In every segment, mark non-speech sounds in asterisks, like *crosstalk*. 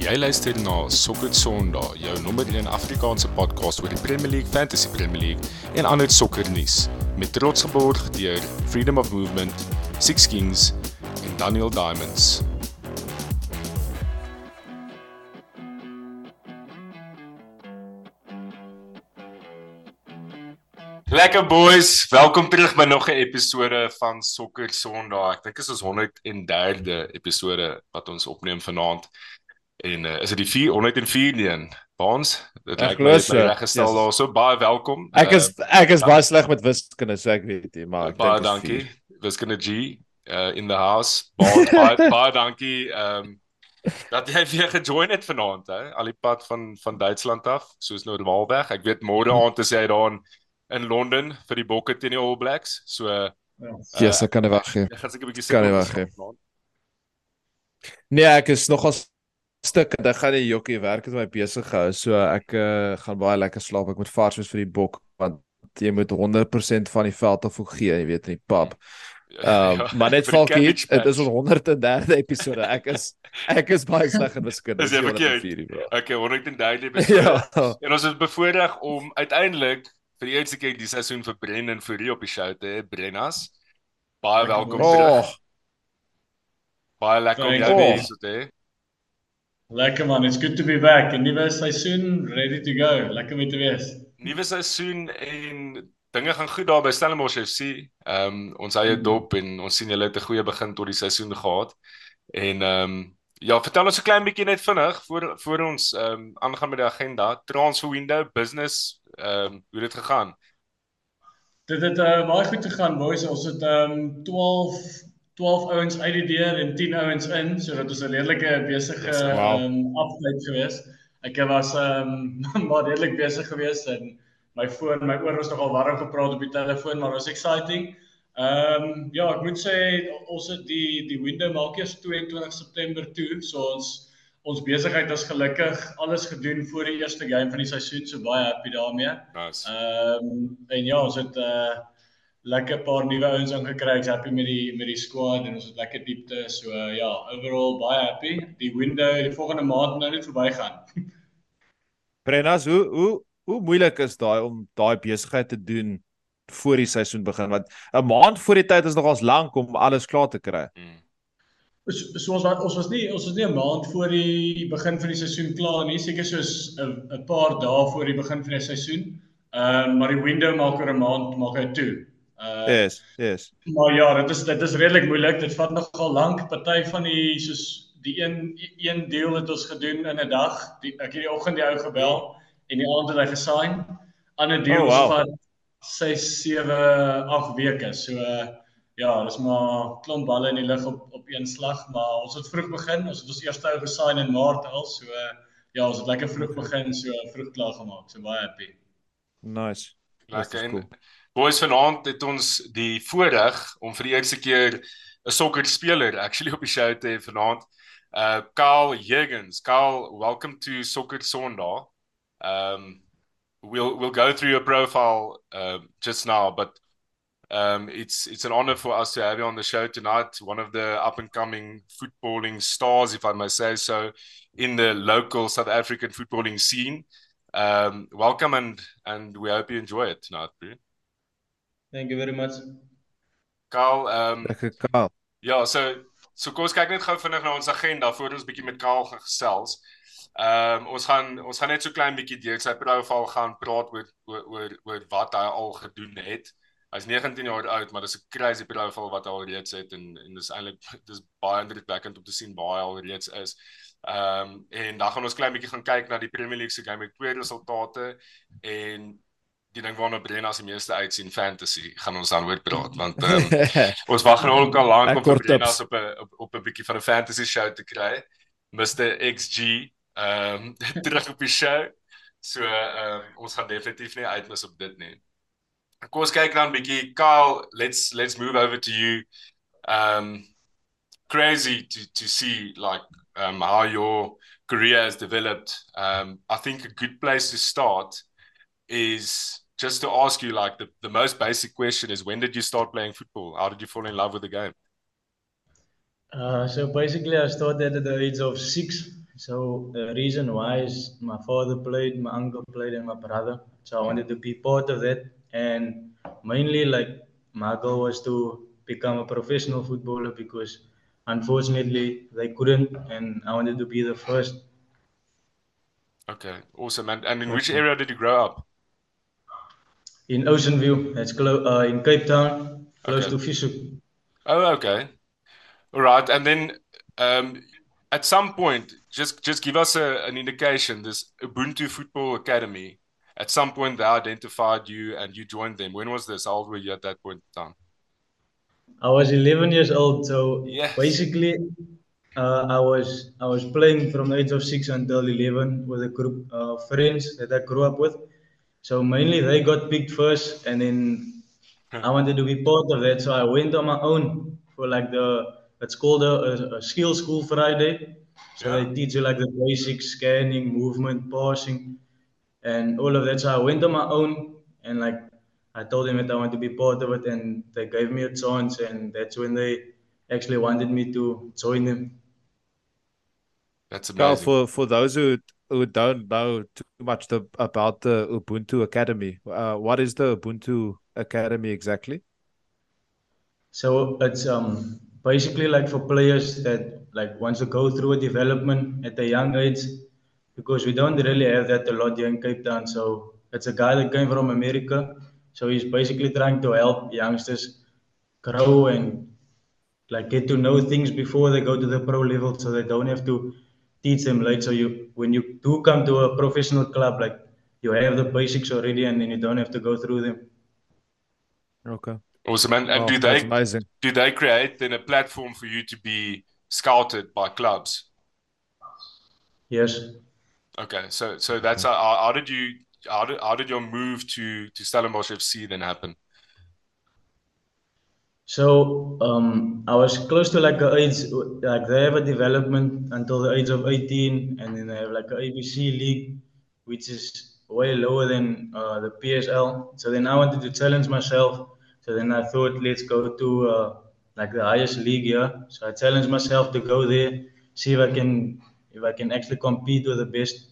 Jy luister na Sokker Sondag, jou nommer 1 Afrikaanse podcast oor die Premier League, Fantasy Premier League en ander sokkernuus met trots geborg deur Freedom of Movement, Six Kings en Daniel Diamonds. Lekker boys, welkom terug by nog 'n episode van Sokker Sondag. Ek dink dit is ons 103de episode wat ons opneem vanaand. En uh, is dit die 401 Baans? Dit lyk my reggestel daar. So baie welkom. Ek is uh, ek is baie sleg met wiskunde, so ek weet nie, maar baie dankie. Wiskunde G uh, in the house. Baans, baie *laughs* baie dankie. Ehm um, dat jy weer gejoin het vanaand, hè? Al die pad van van Duitsland af, soos nou normaalweg. Ek weet môre aand is jy daar in in Londen vir die Bokke teen die All Blacks. So ja, uh, yes, ek kan nie wag nie. Ek gaan seker 'n bietjie sê. Kan nie wag nie. Nee, ek is nog as stuk en ek gaan die jokkie werk het my besig gehou. So ek uh, gaan baie lekker slaap. Ek moet vars wees vir die bok want jy moet 100% van die veld af gee, jy weet in die pub. *laughs* Ja, ehm um, ja, maar net vir kids, dit is ons 103de episode. Ek is *laughs* ek is baie sleg in wiskunde. Dis eintlik. Okay, 103de *laughs* episode. ja. En ons is bevoorreg om uiteindelik vir die eerste keer die seisoen vir Brendan Fourie op die show te hê. Brennas. Baie welkom oh. terug. Baie lekker om jou hier te hê. Lekker man, it's good to be back. 'n Nuwe seisoen, ready to go. Lekker om te wees. Nuwe seisoen en dinge gaan goed daar by Stellenbosch FC. Ehm um, ons eie hmm. dop en ons sien julle het 'n goeie begin tot die seisoen gehad. En ehm um, ja, vertel ons 'n klein bietjie net vinnig voor voor ons ehm um, aangaan met die agenda. Transfer window, business, ehm um, hoe dit gegaan? Dit het uh, baie goed gegaan boys. Ons het ehm um, 12 12 ouens uit die deur en 10 ouens in, so dit was 'n redelike besige ehm um, afsluit geweest. Ek was ehm um, *laughs* maar redelik besig geweest en my foon, my oor was nogal warm gepraat op die telefoon, maar was exciting. Ehm um, ja, ek moet sê ons het die die window maak eers 22 September toe, so ons ons besigheid is gelukkig alles gedoen voor die eerste game van die seisoen, so baie happy daarmee. Nice. Ehm um, en ja, ons het 'n uh, lekker paar nuwe ouens ingekry. Ek's happy met die met die squad en ons het lekker diepte. So uh, ja, overall baie happy. Die window die volgende maand nou net verbygaan. *laughs* Brennas, hoe hoe hoe moeilik is daai om daai besigheid te doen voor die seisoen begin want 'n maand voor die tyd is nogals lank om alles klaar te kry. Mm. So, so ons wat ons was nie ons was nie 'n maand voor die begin van die seisoen klaar nie, seker soos 'n 'n paar dae voor die begin van die seisoen. Ehm uh, maar die window maak oor 'n maand maak hy toe. Uh Yes, yes. Maar ja, dit is dit is redelik moeilik. Dit vat nogal lank. Party van die soos die een een deel het ons gedoen in 'n dag. Die, ek het die oggend die ou gebel en die aand het hy gesign. Ander deel oh, wow. vat 6 7 8 weke. So uh ja, dis maar klomp balle in die lug op op een slag, maar ons het vroeg begin. Ons het ons eerste ou gesign in Maart al, so ja, ons het lekker vroeg begin, so vroeg klaar gemaak. So baie happy. Nice. Lekker. Cool. Boys vanaand het ons die voorreg om vir die eerste keer 'n sokker speler actually op die show te hê vanaand. Uh Karl Jürgens. Karl, welcome to Soccer Sondag. Um we'll we'll go through your profile uh, just now, but Um, it's it's an honor for us to have you on the show tonight. One of the up and coming footballing stars, if I may say so, in the local South African footballing scene. Um, welcome and and we hope you enjoy it tonight, bro. Thank you very much. Carl, um Lekker Carl. Ja, so so kom ons kyk net gou vinnig na ons agenda voor ons bietjie met Carl gaan gesels. Ehm um, ons gaan ons gaan net so klein bietjie deur sy profiel gaan praat oor oor oor wat hy al gedoen het. Hy's 19 jaar oud, maar dis 'n crazy profile wat hy al reeds het en en dis eintlik dis baie indrukwekkend om te sien baie al reeds is. Ehm um, en dan gaan ons klein bietjie gaan kyk na die Premier League se game met twee resultate en die ding waarna Brenna se meeste uitsien fantasy gaan ons dan oor praat want um, *laughs* ons wag nou al lank om Brenna op 'n op, op 'n bietjie van 'n fantasy show te kry. Mr XG ehm um, *laughs* terug op die show. So ehm um, ons gaan definitief nie uitmis op dit nie. Kom ons kyk dan 'n bietjie Kyle, let's let's move over to you. Um crazy to to see like um how your career has developed. Um I think a good place to start is just to ask you like the the most basic question is when did you start playing football? How did you fall in love with the game? Uh so basically I started at the age of 6 So the reason why is my father played, my uncle played, and my brother. So I wanted to be part of that, and mainly like my goal was to become a professional footballer because unfortunately they couldn't, and I wanted to be the first. Okay, awesome. And, and in which area did you grow up? In Ocean View, that's close uh, in Cape Town, close okay. to Fieshoek. Oh, okay. All right, and then um, at some point, just just give us a, an indication. This Ubuntu Football Academy. At some point, they identified you and you joined them. When was this? How old were you at that point in time? I was 11 years old. So yes. basically, uh, I was I was playing from the age of six until 11 with a group of friends that I grew up with. So mainly they got picked first, and then I wanted to be part of that. So I went on my own for like the it's called a, a skill school Friday. So yeah. they teach you like the basic scanning, movement, passing, and all of that. So I went on my own and like I told them that I want to be part of it, and they gave me a chance, and that's when they actually wanted me to join them. That's amazing. Well, for for those who who don't know too much the, about the Ubuntu Academy, uh, what is the Ubuntu Academy exactly? So it's um basically like for players that like wants to go through a development at a young age because we don't really have that a lot here in Cape Town. So it's a guy that came from America. So he's basically trying to help youngsters grow and like get to know things before they go to the pro level so they don't have to teach them late. So you when you do come to a professional club, like you have the basics already and then you don't have to go through them. Okay. Awesome. And, and oh, do they amazing. do they create then a platform for you to be scouted by clubs? Yes. Okay. So so that's uh, how, how did you how did, how did your move to to Stellenbosch FC then happen? So um, I was close to like a age, like they have a development until the age of 18, and then they have like a ABC league, which is way lower than uh, the PSL. So then I wanted to challenge myself so then I thought, let's go to uh, like the highest league here. So I challenged myself to go there, see if I can if I can actually compete with the best.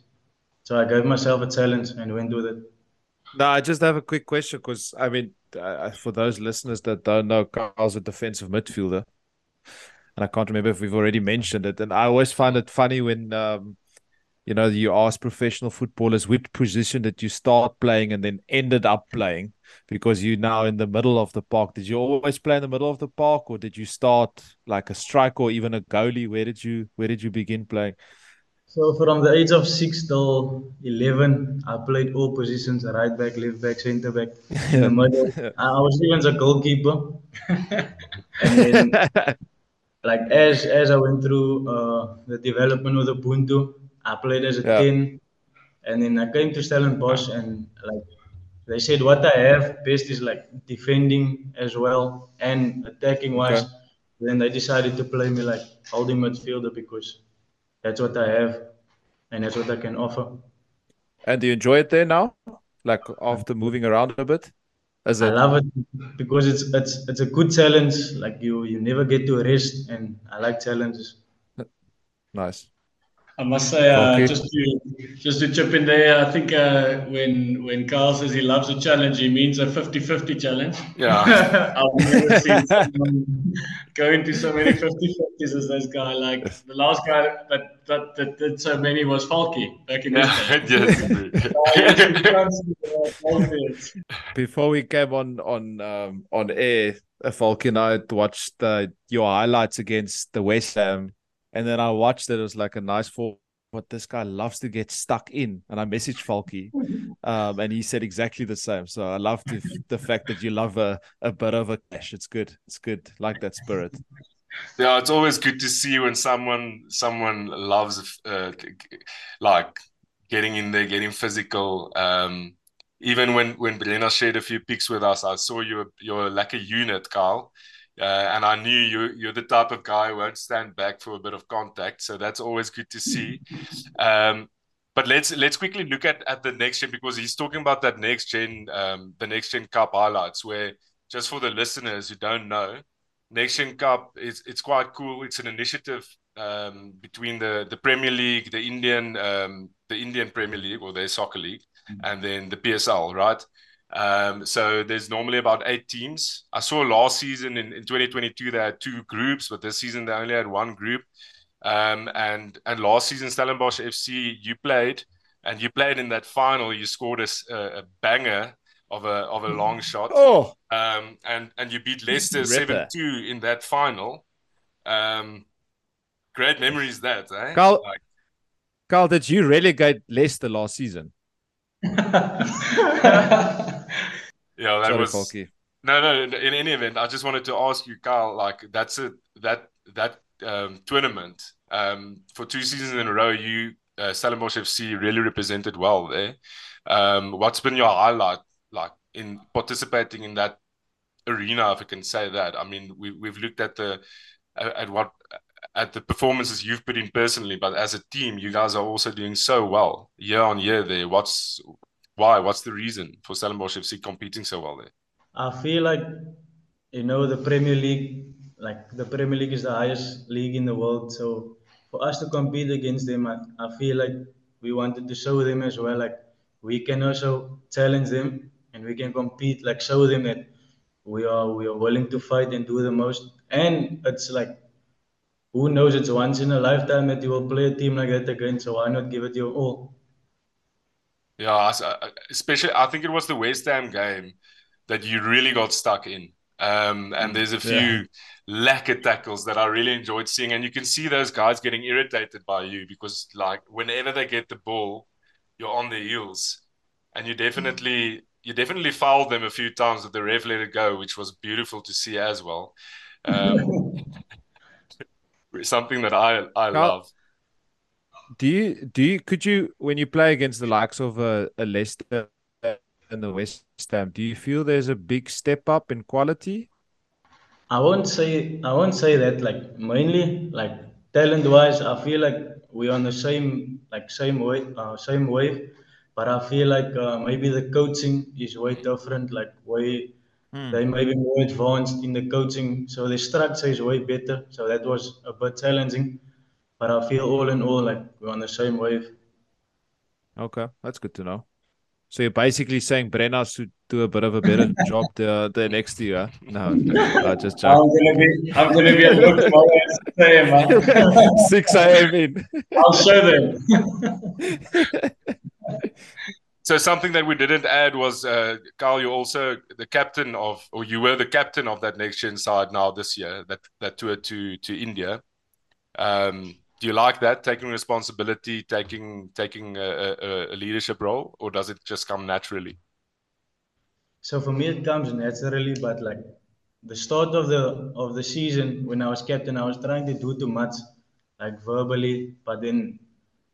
So I gave myself a challenge and went with it. No, I just have a quick question because I mean, uh, for those listeners that don't know, Carl's a defensive midfielder, and I can't remember if we've already mentioned it. And I always find it funny when um, you know you ask professional footballers which position did you start playing and then ended up playing because you're now in the middle of the park. Did you always play in the middle of the park, or did you start like a striker or even a goalie? Where did you Where did you begin playing? So from the age of six till eleven, I played all positions: right back, left back, centre back. *laughs* In the middle, I was even a goalkeeper. *laughs* and then, like as as I went through uh, the development of the Ubuntu, I played as a yeah. ten, and then I came to Stellenbosch, and like they said what I have best is like defending as well and attacking wise. Okay. Then they decided to play me like holding midfielder because that's what I have and that's what I can offer. And do you enjoy it there now? Like after moving around a bit? As I love it because it's it's it's a good challenge. Like you you never get to rest and I like challenges. Nice. I must say, uh, just to just to chip in there, I think uh, when when Carl says he loves a challenge, he means a 50-50 challenge. Yeah, *laughs* I've never seen someone go into so many 50-50s as this guy. Like the last guy that that, that did so many was Falky back in yeah, *laughs* yes. *laughs* Before we came on on um, on air, Falky and I watched uh, your highlights against the West Ham and then I watched it. It was like a nice fall. But this guy loves to get stuck in, and I messaged Falky, um, and he said exactly the same. So I love the, the fact that you love a, a bit of a clash. It's good. It's good. Like that spirit. Yeah, it's always good to see when someone someone loves uh, like getting in there, getting physical. Um, even when when Brenna shared a few pics with us, I saw you you're like a unit, Carl. Uh, and I knew you you're the type of guy who won't stand back for a bit of contact, so that's always good to see. *laughs* Um, but let's let's quickly look at, at the next gen because he's talking about that next gen, um, the next gen cup highlights. Where just for the listeners who don't know, next gen cup is it's quite cool. It's an initiative um, between the the Premier League, the Indian um, the Indian Premier League or their soccer league, mm-hmm. and then the PSL, right? Um, so there's normally about eight teams. I saw last season in, in 2022 they had two groups, but this season they only had one group. Um, and and last season Stellenbosch FC you played and you played in that final. You scored a, a banger of a of a long shot. Oh, um, and and you beat Leicester seven two in that final. Um, great memories that, eh? Carl, like, Carl, did you relegate Leicester last season? *laughs* *laughs* *laughs* yeah, that Sorry, was. No, no. In any event, I just wanted to ask you, Carl. Like that's a that that um, tournament um, for two seasons in a row. You uh, Stellenbosch FC really represented well there. Um, what's been your highlight like in participating in that arena, if I can say that? I mean, we we've looked at the at what at the performances you've put in personally, but as a team, you guys are also doing so well year on year there. What's why? What's the reason for Stellenbosch FC competing so well there? I feel like, you know, the Premier League, like the Premier League is the highest league in the world. So for us to compete against them, I, I feel like we wanted to show them as well, like we can also challenge them and we can compete, like show them that we are we are willing to fight and do the most. And it's like who knows? It's once in a lifetime that you will play a team like that again. So why not give it your all? Yeah, uh, especially I think it was the West Ham game that you really got stuck in. Um, and there's a few yeah. of tackles that I really enjoyed seeing, and you can see those guys getting irritated by you because, like, whenever they get the ball, you're on their heels, and you definitely you definitely fouled them a few times, but the ref let it go, which was beautiful to see as well. Um, *laughs* *laughs* something that I I love do you do you could you when you play against the likes of a, a Leicester and the West Ham, do you feel there's a big step up in quality? I won't say I won't say that like mainly like talent wise I feel like we're on the same like same way uh, same wave but I feel like uh, maybe the coaching is way different like way hmm. they may be more advanced in the coaching so the structure is way better so that was a bit challenging but I feel all in all like we're on the same wave. Okay, that's good to know. So you're basically saying Brenna should do a bit of a better *laughs* job the the next year. No, no just joking. I'm gonna be I'm gonna be at work tomorrow at 6 a.m. Man. *laughs* 6 a.m. in. *laughs* I'll show them. so something that we didn't add was uh, Carl, you're also the captain of, or you were the captain of that next gen side now this year that that toured to to India. Um, do you like that taking responsibility taking taking a, a, a, leadership role or does it just come naturally? So for me it comes naturally but like the start of the of the season when i was captain i was trying to do too much like verbally but then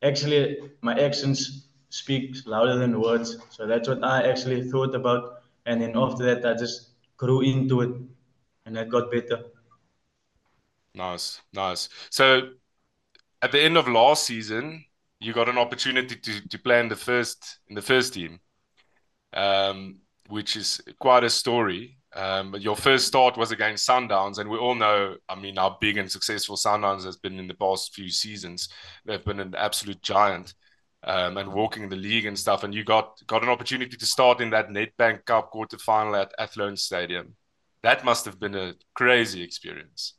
actually my actions speak louder than words. So that's what i actually thought about. And then after that i just grew into it and i got better. Nice nice. So at the end of last season, you got an opportunity to to play in the first in the first team, um, which is quite a story. Um, your first start was against Sundowns, and we all know, I mean, how big and successful Sundowns has been in the past few seasons. They've been an absolute giant um, and walking the league and stuff. And you got got an opportunity to start in that Nedbank Cup quarter final at Athlone Stadium. That must have been a crazy experience.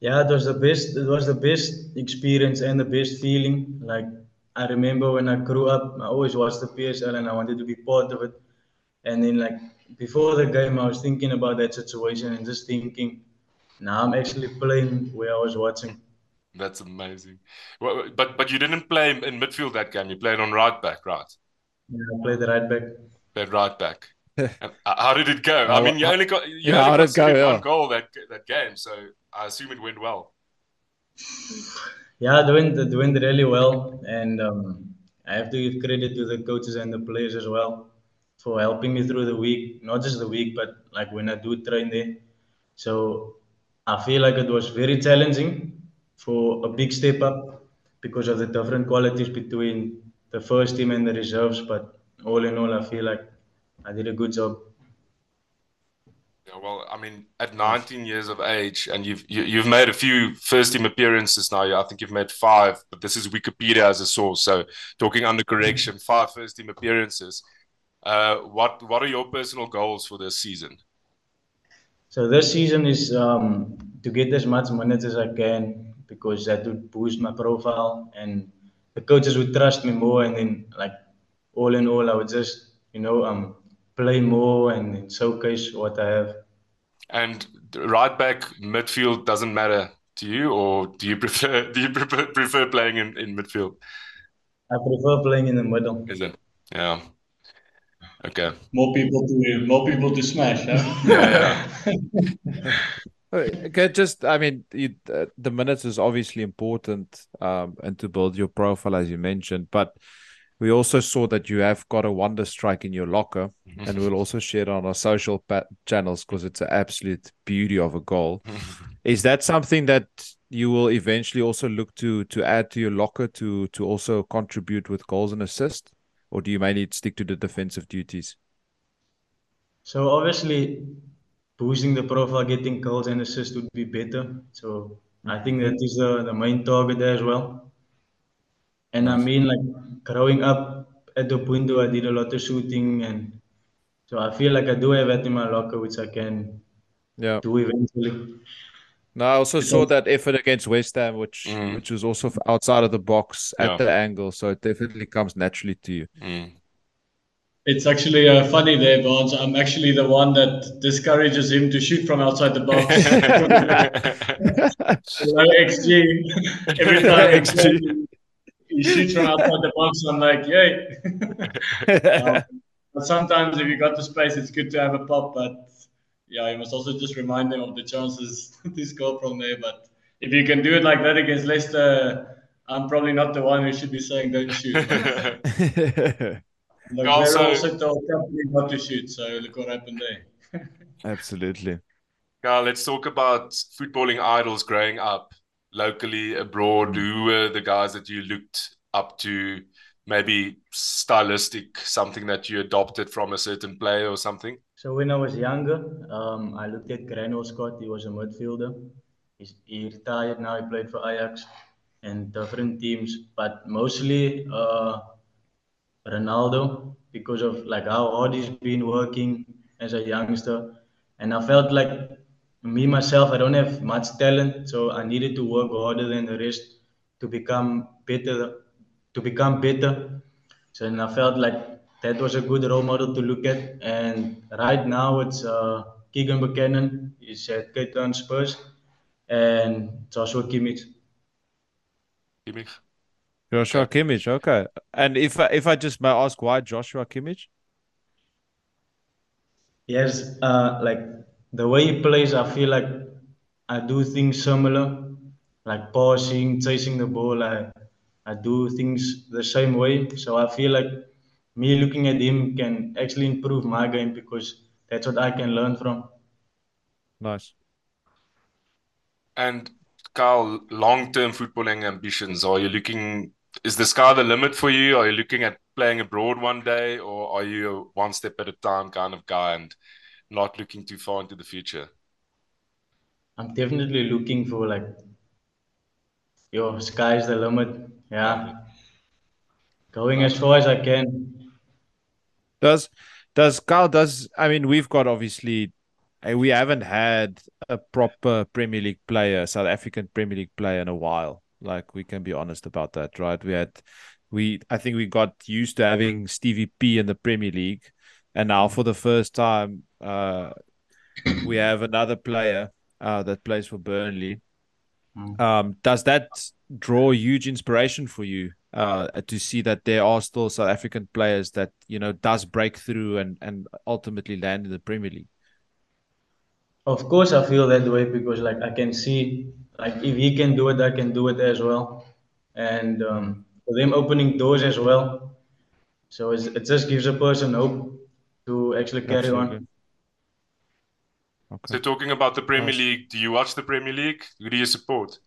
Yeah, it was the best. It was the best experience and the best feeling. Like I remember when I grew up, I always watched the PSL and I wanted to be part of it. And then like before the game, I was thinking about that situation and just thinking, now I'm actually playing where I was watching. That's amazing. But but you didn't play in midfield that game. You played on right back, right? Yeah, I played the right back. Played right back. *laughs* Um, how did it go? I uh, mean, you uh, only got you yeah, only got go, yeah. one goal that that game, so I assume it went well. Yeah, it went it went really well, and um, I have to give credit to the coaches and the players as well for helping me through the week. Not just the week, but like when I do train there. So I feel like it was very challenging for a big step up because of the different qualities between the first team and the reserves. But all in all, I feel like I did a good job. Yeah, well, I mean, at 19 years of age, and you've you, have you have made a few first team appearances now. I think you've made five, but this is Wikipedia as a source. So, talking under correction, five first team appearances. Uh, what what are your personal goals for this season? So this season is um, to get as much minutes as I can because that would boost my profile and the coaches would trust me more. And then, like all in all, I would just you know um play more and showcase what I have. And right back midfield doesn't matter to you, or do you *laughs* prefer do you prefer, prefer playing in, in midfield? I prefer playing in the middle. Is it? Yeah. Okay. More people to more people to smash, huh? *laughs* yeah. yeah. *laughs* okay, just I mean, you, uh, the minutes is obviously important, um, and to build your profile as you mentioned, but we also saw that you have got a wonder strike in your locker, mm-hmm. and we'll also share it on our social pa- channels because it's an absolute beauty of a goal. *laughs* Is that something that you will eventually also look to to add to your locker to to also contribute with goals and assists, or do you mainly stick to the defensive duties? So obviously, boosting the profile, getting goals and assists would be better. So I think that is the, the main target there as well. And I mean, like growing up at the window, I did a lot of shooting, and so I feel like I do have that in my locker, which I can yeah. do eventually. No, I also saw that effort against West Ham, which mm. which was also outside of the box at yeah. the angle, so it definitely comes naturally to you. Mm. It's actually uh, funny there, Barnes. I'm actually the one that discourages him to shoot from outside the box. *laughs* *laughs* XG. *laughs* Every time XG he shoots from outside the box. I'm like, yay. *laughs* um, but sometimes if you got the space, it's good to have a pop. But yeah, you must also just remind them of the chances *laughs* to score from there. But if you can do it like that against Leicester, I'm probably not the one who should be saying don't shoot. *laughs* like also, they're also told company not to shoot, so look what happened there. Absolutely. Carl, let's talk about footballing idols growing up locally, abroad? Mm. Who were the guys that you looked up to? Maybe stylistic, something that you adopted from a certain player or something? So when I was younger, um, I looked at Granwell Scott. He was a midfielder. He's, he retired now. He played for Ajax and different teams, but mostly uh, Ronaldo because of like how hard he's been working as a youngster, and I felt like me myself, I don't have much talent, so I needed to work harder than the rest to become better. To become better, so and I felt like that was a good role model to look at. And right now it's uh, Keegan Buchanan. He's at Cape Town Spurs, and Joshua Kimmich. Kimmich. Joshua Kimmich, okay. And if I, if I just may ask, why Joshua Kimmich? Yes, uh, like the way he plays, I feel like I do things similar, like passing, chasing the ball. I, I do things the same way. So I feel like me looking at him can actually improve my game because that's what I can learn from. Nice. And Carl, long-term footballing ambitions. Are you looking? Is the sky the limit for you? Are you looking at playing abroad one day, or are you a one step at a time kind of guy? And not looking too far into the future? I'm definitely looking for like your sky's the limit. Yeah. Going as far as I can. Does does Carl does I mean we've got obviously eh, we haven't had a proper Premier League player, South African Premier League player in a while. Like we can be honest about that, right? We had we I think we got used to having Stevie P in the Premier League and now for the first time uh, we have another player uh, that plays for Burnley. Mm. Um, does that draw huge inspiration for you uh, to see that there are still South African players that you know does break through and and ultimately land in the Premier League? Of course, I feel that way because like I can see like if he can do it, I can do it as well, and um, for them opening doors as well. So it just gives a person hope to actually carry Absolutely. on. Okay. So talking about the Premier nice. League, do you watch the Premier League? Who do you support?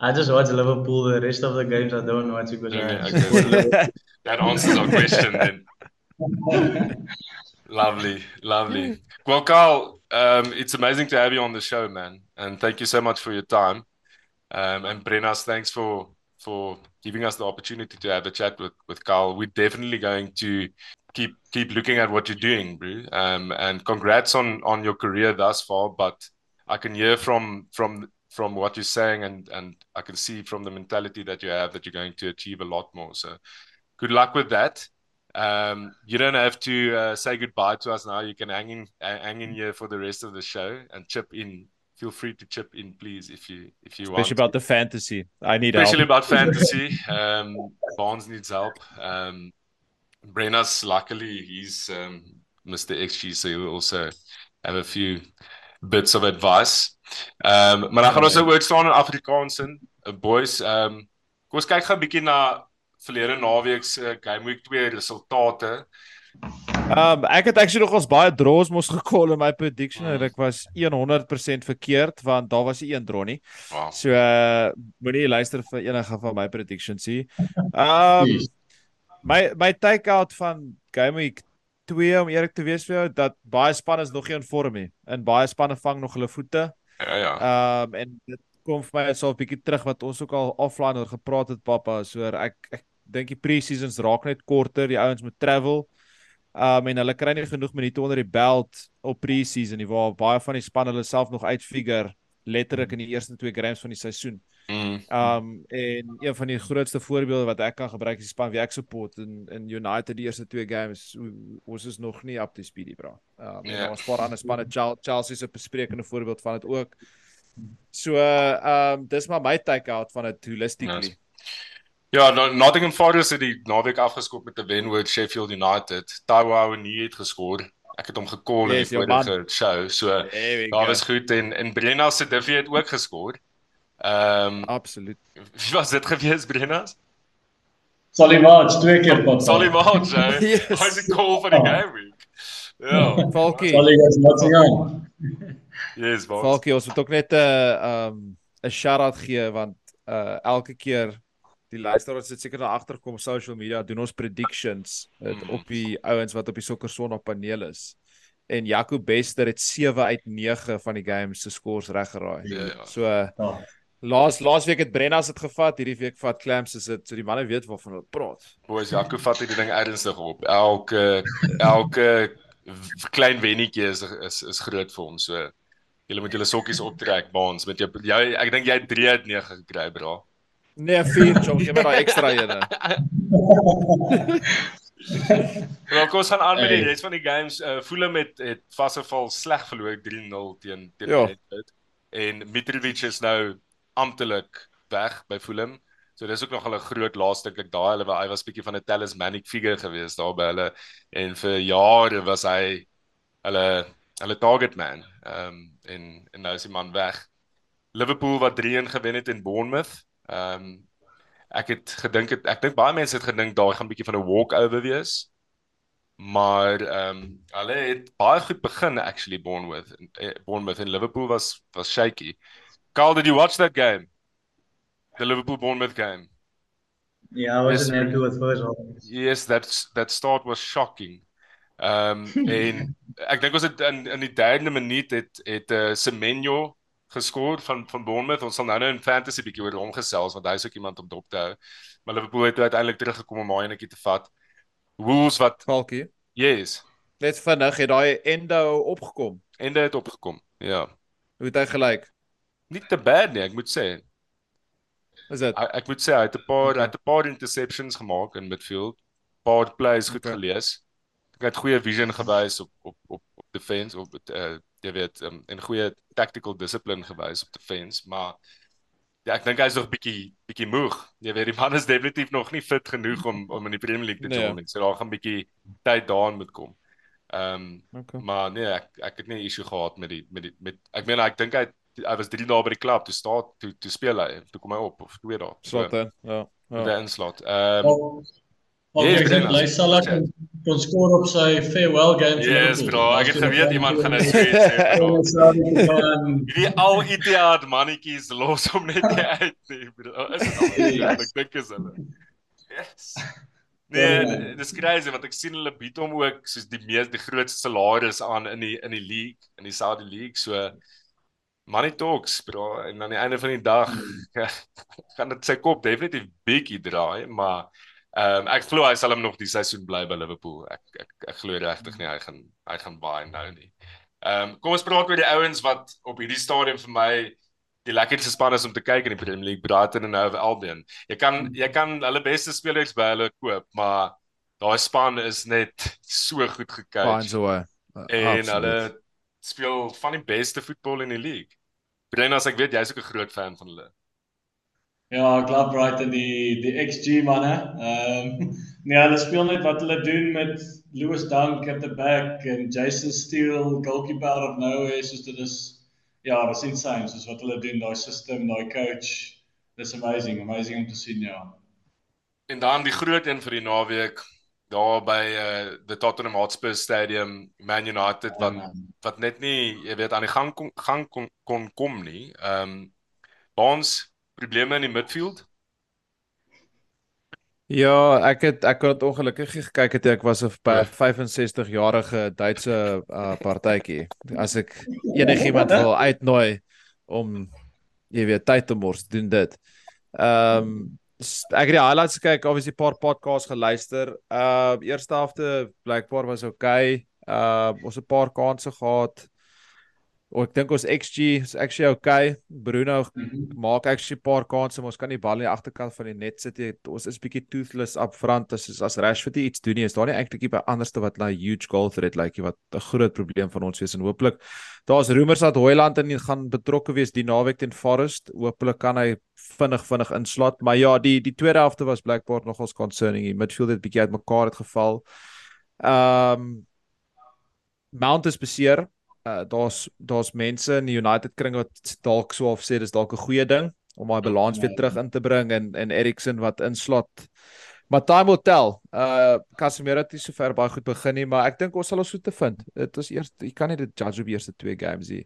I just watch Liverpool. The rest of the games I don't watch because *laughs* okay. that answers our question then. *laughs* lovely, lovely. Well, Carl, um, it's amazing to have you on the show, man, and thank you so much for your time. Um, and Brennas, thanks for for giving us the opportunity to have a chat with with Carl. We're definitely going to keep keep looking at what you're doing, bro. Um, and congrats on on your career thus far. But I can hear from from from what you're saying, and and I can see from the mentality that you have that you're going to achieve a lot more. So, good luck with that. Um, you don't have to uh, say goodbye to us now. You can hang in hang in here for the rest of the show and chip in. Feel free to chip in, please, if you if you Especially want. Especially about the fantasy. I need Especially help. about *laughs* fantasy. Um, Barnes needs help. Um, Brenna's luckily he's um, Mr. XG, so he'll also have a few bits of advice. Ehm um, maar dan gaan ons ook staan in Afrikaans in. Uh, boys, ehm um, kom ons kyk gou 'n bietjie na verlede naweek se game week 2 resultate. Um ek het actually nog ons baie draws mos gekol in my prediction en ek was 100% verkeerd want daar was nie een draw nie. Wow. So uh moenie luister vir enige van my predictions nie. Um my my take out van game week 2 om eerlik te wees vir jou dat baie spanne is nog nie in vorm nie. En baie spanne vang nog hulle voete. Ja ja. Um en dit kom vir my so 'n bietjie terug wat ons ook al offline oor gepraat het pappa, so ek ek dink die pre-seasons raak net korter, die ouens moet travel. Um en hulle kry nie genoeg minute onder die belt op pre-season nie waar baie van die spanne hulle self nog uitfigure letterlik in die eerste twee games van die seisoen. Mm. Um en een van die grootste voorbeelde wat ek kan gebruik is die span wie ek support in in United die eerste twee games ons is nog nie up to speed bra. Um yeah. en ons paar ander spanne Chelsea se besprekende voorbeeld van dit ook. So uh um dis maar my take out van dit holistically. Nice. Ja, Nottingham Forest het die naweek afgeskop met 'n wen oor Sheffield United. Taiwo Awoniyi het geskor. Ek het hom gekol yes, in die vorige show. So daar was goed en en Brenna se Diffie het ook geskor. Ehm um, absoluut. Wie was dit gewees Brenna? Solly March twee keer pad. Solly March. Hy's 'n call vir die game week. Ja. Falky. Solly is Nottingham. Yes, boss. Falky, ons moet ook net 'n uh, um 'n shout-out gee want uh elke keer die luisteraars het seker daar agterkom social media doen ons predictions mm. op die ouens wat op die sokker son op paneel is. En Jaco Bester het 7 uit 9 van die games se scores reg geraai. Ja, ja. So ja. laas laasweek het Brennas dit gevat, hierdie week vat Clamps is dit so die manne weet waarvan hulle praat. Boys Jaco vat hierdie ding ernstig op. Elke elke klein wennetjie is is is groot vir ons. So julle moet julle sokkies optrek baans met jou jy ek dink jy het 3 uit 9 gekry bra. Nee, vier chom, gee my daai ekstra ene. Wel, *laughs* kom ons gaan aan met die res van die games. Uh Fulham het het vasgeval sleg verloor 3-0 teen teen ja. Brentford. En Mitrovic is nou amptelik weg by Fulham. So dis ook nog 'n groot laaste dink ek daai hulle hy was bietjie van 'n talismanic figure gewees daar by hulle en vir jare was hy hulle hulle target man. Ehm um, en en nou is die man weg. Liverpool wat 3-1 gewen het in Bournemouth. Ehm um, ek het gedink het ek dink baie mense het gedink daar gaan 'n bietjie van 'n walk over wees. Maar ehm um, hulle het baie goed begin actually Bournemouth. Eh, Bournemouth en Liverpool was was shaky. Carl, did you watch that game? The Liverpool Bournemouth game. Yeah, I wasn't yes, happy with first half. Yes, that's that start was shocking. Ehm um, *laughs* en ek dink ons het in in die derde minuut het het uh, Semenyo geskoor van van Bournemouth. Ons sal nou nou in fantasy bietjie oor hom gesels want hy's ook iemand om dop te hou. Maar Liverpool het uiteindelik teruggekom om daai netjie te vat. Wolves wat Falky. Yes. Net vinnig het daai Endo opgekom. Endo het opgekom. Ja. Hoe het hy gelyk? Nie te bad nie, ek moet sê. Is dit? Ek, ek moet sê hy het 'n paar okay. hy het 'n paar interceptions gemaak in midfield. Paar plays goed okay. gelees. Ek het goeie vision gewys op op op op defense op uh, jy weet um, en goeie tactical discipline gewys op defense, maar ja, ek dink hy's nog bietjie bietjie moeg. Jy weet die man is definitief nog nie fit genoeg om om in die Premier League te nee. nie. So daar gaan bietjie tyd daarin moet kom. Ehm um, okay. maar nee, ek ek het nie issue gehad met die met die met ek meen ek dink hy hy was 3 dae by die klub toe staan toe toe speel hy toe kom hy op of 2 dae. So, slot in. Ja. Ja. Die inslot. Ehm um, Of jy dink hy sal ek kon skoor op sy farewell game vir Yes, bro. Ek het geweet iemand gaan dit sê. *laughs* Hierdie ou idiot mannetjies los hom net nie uit nie, bro. Is dit al? Ek dink is hulle. Yes. Nee, dis crazy want ek sien hulle bied hom ook soos die mees die grootste salaris aan in die in die league, in die Saudi league. So money talks, bro. En aan die einde van die dag *laughs* gaan dit sy kop definitief bietjie draai, maar ehm um, ek glo hy sal hom nog die seisoen bly by Liverpool. Ek ek ek glo regtig nie hy gaan hy gaan baie nou nie. Ehm um, kom ons praat oor die ouens wat op hierdie stadium vir my die lekkerste span is om te kyk in die Premier League, Brighton en Hove Albion. Jy kan jy kan hulle beste spelers by hulle koop, maar daai span is net so goed gekyk. Baie so. Uh, en absoluut. hulle speel van die beste voetbal in die league. Brennas, ek weet jy's ook 'n groot fan van hulle. Ja, ek glo Brighton die die XG manne. Ehm um, *laughs* nee, hulle speel net wat hulle doen met Lewis Dunk at the back en Jason Steele goalkeeper out of nowhere, soos dit is ja, dis insane soos wat hulle doen, daai system, daai coach. Dis amazing, amazing om te sien ja. En dan die groot een vir die naweek daar by uh the Tottenham Hotspur Stadium Man United wat oh, wat net nie jy weet aan die gang kon gang kon, kon kom nie. Ehm um, Bonds probleme in die midfield. Ja, ek het ek het ongelukkig gekyk het ek was 'n 65 jarige Duitse uh, partytjie. As ek enigiemand wil uitnooi om jy weet tyd te mors, doen dit. Ehm um, ek het die highlights gekyk, obviously 'n paar podcasts geluister. Uh eerste helfte blykbaar was okay. Uh ons het 'n paar kansse gehad. O, ek dink ons XG is actually okay. Bruno mm -hmm. maak actually 'n paar kansse, maar ons kan nie bal in die agterkant van die net sit. Ons is bietjie toothless up front as as Rashford iets doen nie. Is daar nie eintlik ietsie anderste wat na huge goal threat lyk like, wat 'n groot probleem van ons wees en hooplik daar's rumors dat Hoyland in gaan betrokke wees die naweek teen Forest. Hooplik kan hy vinnig vinnig inslot, maar ja, die die tweede helfte was blykbaar nogals concerning. Die midfield het bietjie uitmekaar het geval. Ehm um, Mount is beseer uh, daar's daar's mense in die United kring wat dalk so of sê dis dalk 'n goeie ding om daai balans weer terug in te bring en en Eriksen wat inslot. Maar time will tell. Uh Casemiro het nie so ver baie goed begin nie, maar ek dink ons sal ons so te vind. Dit is eers jy kan nie dit judge op eerste twee games nie.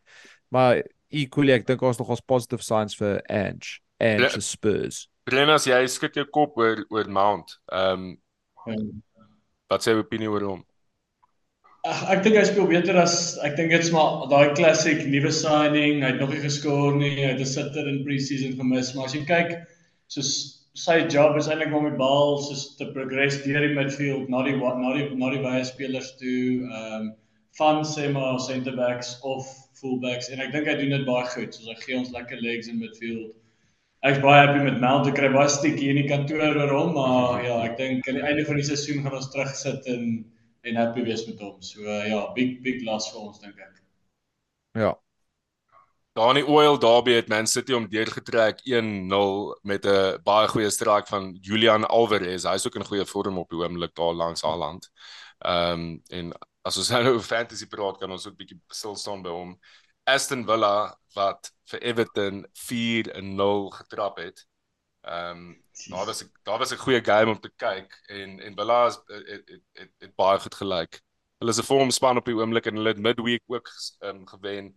Maar equally ek dink ons nog ons positive signs vir Ange and the Spurs. Brennas jy skud jou kop oor oor Mount. Ehm um, wat sê opinie oor hom? Ek dink hy speel beter as ek dink dit's maar daai classic nuwe signing. Hy het nog nie geskoor nie. Hy het 'n sitter in pre-season gemis, maar as jy kyk soos sy job is eintlik om die bal soos te progress deur die midfield na die na die na die baie spelers toe ehm um, van sê maar center backs of full backs en ek dink hy doen dit baie goed. Soos hy gee ons lekker legs in midfield. Ek's baie happy met Mount. Ek kry baie stikkie in die kantoor oor hom, maar ja, ek dink aan die einde van die seisoen gaan ons terugsit en en happy wees met hom. So uh, ja, big big loss vir ons dink ek. Ja. Dani Oil Derby het Man City om deurgetrek 1-0 met 'n baie goeie strike van Julian Alvarez. Hy's ook in goeie vorm op die oomblik daar langs Haaland. Ehm um, en as ons *laughs* nou oor fantasy praat, kan ons ook bietjie stil staan by hom. Aston Villa wat vir Everton 4-0 getrap het. Ehm um, daar was 'n daar was 'n goeie game om te kyk en en Villa het het, het het het baie goed gelyk. Hulle is 'n vorm span op die oomblik en hulle het midweek ook ehm um, gewen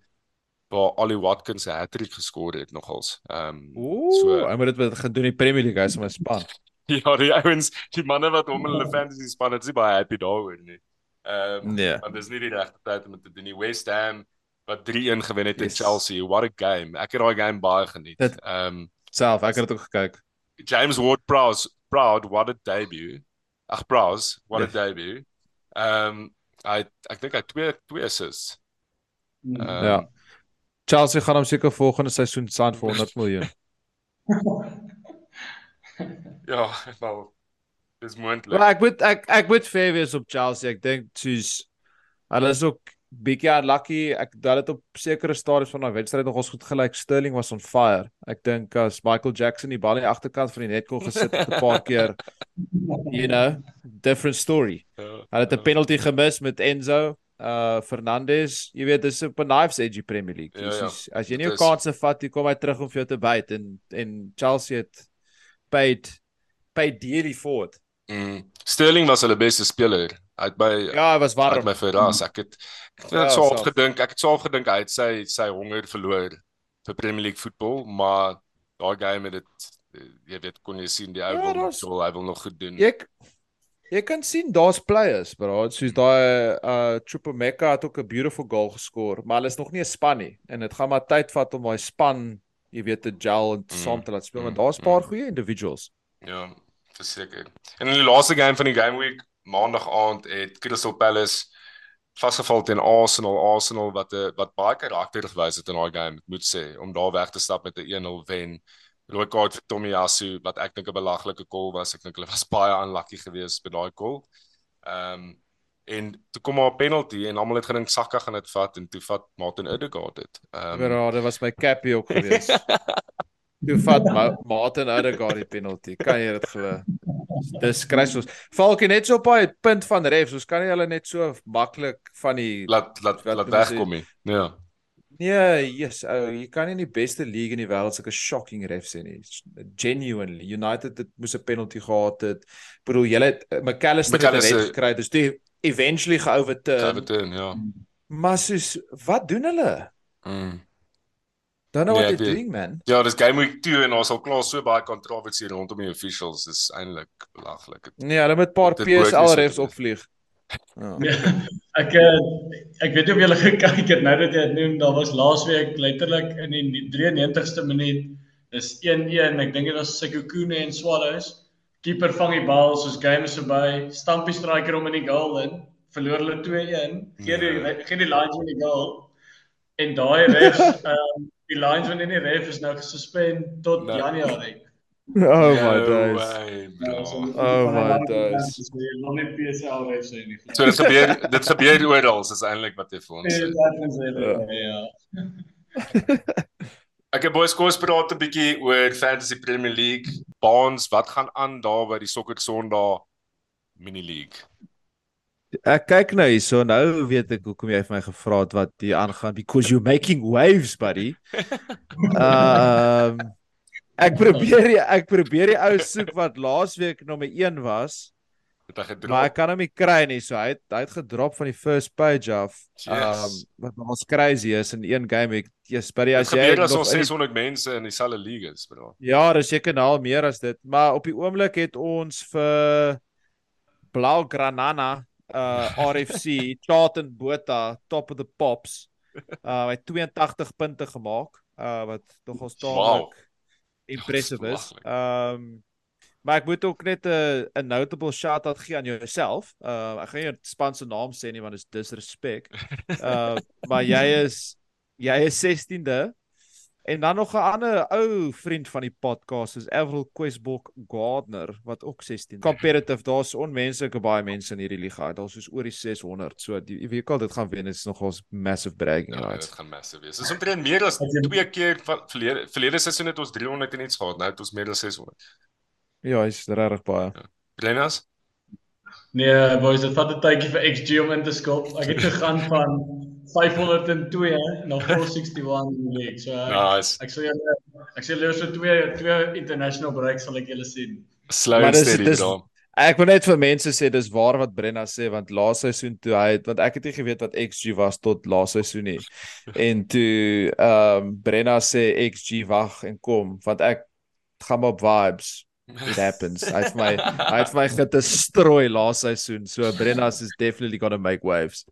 waar Ollie Watkins 'n hattrick geskor het nogals. Ehm um, so hy moet dit met gedoen in die Premier League hy's my span. *laughs* ja, die ouens, die manne wat hom in hulle fantasy span het, is baie happy daaroor nie. Ehm um, nee. maar dis nie die regte tyd om te doen nie. West Ham wat 3-1 gewen het yes. teen Chelsea. What a game. Ek het daai game baie geniet. Ehm um, self, ek het dit ook gekyk. James Ward Prowse, proud what a debut. Ag Prowse, what yes. a debut. Ehm um, hy ek dink hy twee twee assists. Um, ja. Chelsea gaan hom seker volgende seisoen sign vir 100 miljoen. *laughs* ja, wel dis moontlik. Maar ek moet ek ek moet fair wees op Chelsea. Ek dink soos hulle is ook bietjie unlucky. Ek dat dit op sekere stadiums van daai wedstryd nog ons goed gelyk. Sterling was on fire. Ek dink as Michael Jackson die bal aan die agterkant van die net kon gesit het 'n paar keer. You know, different story. Ja, Hulle het 'n ja. penalty gemis met Enzo uh Fernandes. Jy weet dis op 'n knives edge Premier League. Ja, ja. As, as jy nie 'n kans vat, jy kom hy terug om vir jou te byt en en Chelsea het paid paid dearly for it. Mm. Sterling was hulle beste speler. Hy het by Ja, hy was warm. My verras. Ek het ek het ja, so opgedink, ek het so opgedink hy het sy sy honger verloor vir Premier League voetbal, maar daai game het dit jy weet kon jy sien die ou ja, wil so hy wil nog goed doen. Ek Jy kan sien daar's players, bro. Soos daai uh Chupamecca het ook 'n beautiful goal geskor, maar hulle is nog nie 'n span nie en dit gaan maar tyd vat om daai span, jy weet, te gel en mm, saam te laat speel, mm, daar's 'n paar mm. goeie individuals. Ja, verseker. En in die laaste game van die game week, maandag aand het Crystal Palace vasgeval teen Arsenal, Arsenal wat 'n wat baie karakter gewys het in daai game, moet sê, om daar weg te stap met 'n 1-0 wen. Rooi kaart vir Tomiyasu wat ek dink 'n belaglike call was. Ek dink hulle was *laughs* baie unlucky geweest by daai call. Ehm um, en toe kom maar 'n penalty en almal het gedink Saka gaan dit vat en toe vat Martin Odegaard dit. Ehm um, Ja, dit was my cappie ook geweest. *laughs* toe vat Ma Martin Odegaard die penalty. Kan jy dit glo? Dis kruislos. Falkie net so op daai punt van refs, ons kan nie hulle net so maklik van die laat laat laat wegkom nie. Ja. Nee, yes, ou, jy kan nie die beste league in die wêreld sulke shocking refs hê nie. Genuinely, United het moes 'n penalty gehad het. Ek bedoel, julle het eh, McAllister het 'n red gekry, dis die eventually geoverturn. Geoverturn, ja. Maar soos wat doen hulle? Mm. Dan nou wat jy doen, man. Ja, dis game week 2 en ons al klaar so baie kontroversie rondom die officials, dis eintlik belaglik. Nee, hulle moet 'n paar PSL refs opvlieg. Ja. ja. *laughs* ek eh, ek weet nie of julle gekyk het nou dat jy dit noem, daar was laasweek letterlik in die 93ste minuut is 1-1. Ek dink dit was Sekhukhune en Swallows. Keeper vang die bal soos game is verby, stampie striker om in die goal in, verloor hulle 2-1. Gee die ja. gee die lines in die goal. En daai ref, *laughs* ehm um, die lines van in die ref is nou gesuspend tot no. Januarie. Oh no my days. Way, oh my days. Nog nie PSL ref sê nie. So dit gebeur dit gebeur oral is eintlik wat jy vir ons sê. Ja. *laughs* Ek het boys kos praat 'n bietjie oor Fantasy Premier League. Baans, wat gaan aan daar by die Sokker Sondag Mini League? Ek kyk nou hierso nou weet ek hoekom jy vir my gevra het wat hier aangaan because you making waves buddy. *laughs* Ehm um, Ek probeer die, ek probeer die ou soek wat laasweek nommer 1 was. Het hy gedrop? Maar ek kan hom nie kry nie. So hy het hy het gedrop van die first page af. Ehm um, wat ons crazy is in een game ek yes, but as jy het ons 600 die... mense in dieselfde league is, bro. Ja, dis seker nou al meer as dit, maar op die oomblik het ons vir Blau Granana uh RFC Charlton Botha top of the pops. Uh hy het 82 punte gemaak. Uh wat ons taamlik wow impressive is. Ehm um, maar ek moet ook net 'n 'n notable shout out gee aan jouself. Uh ek gaan nie span se naam sê nie want dit is disrespect. Uh *laughs* maar jy is jy is 16de En dan nog 'n ander ou vriend van die podcast is Avril Questbok Gardner wat ook 16 competitive. Daar's onmenslike baie mense in hierdie liga. Daar's soos oor die 600. So die wie kan dit gaan wen is nogals massive bragging ja, rights. Dit gaan massive wees. Dis omtrent meer as twee keer van verlede verlede seisoen het ons 300 en iets gehad. Nou het ons meer as 600. Ja, is regtig baie. Ja. Glenas? Nee, boys, dit vat 'n tydjie vir XG om in te skop. Ek het gegaan van 502 na 461 in die league. So nice. ek sê julle ek sê julle so twee twee international breaks sal ek julle sien. Slow and steady dan. Ek wil net vir mense sê dis waar wat Brenna sê want laaste seisoen toe hy het want ek het nie geweet wat XG was tot laaste seisoen nie. *laughs* en toe ehm um, Brenna sê XG wag en kom want ek gaan op vibes it happens. Hy het my *laughs* hy het my gedestrooi laaste seisoen. So Brenna is definitely going to make waves.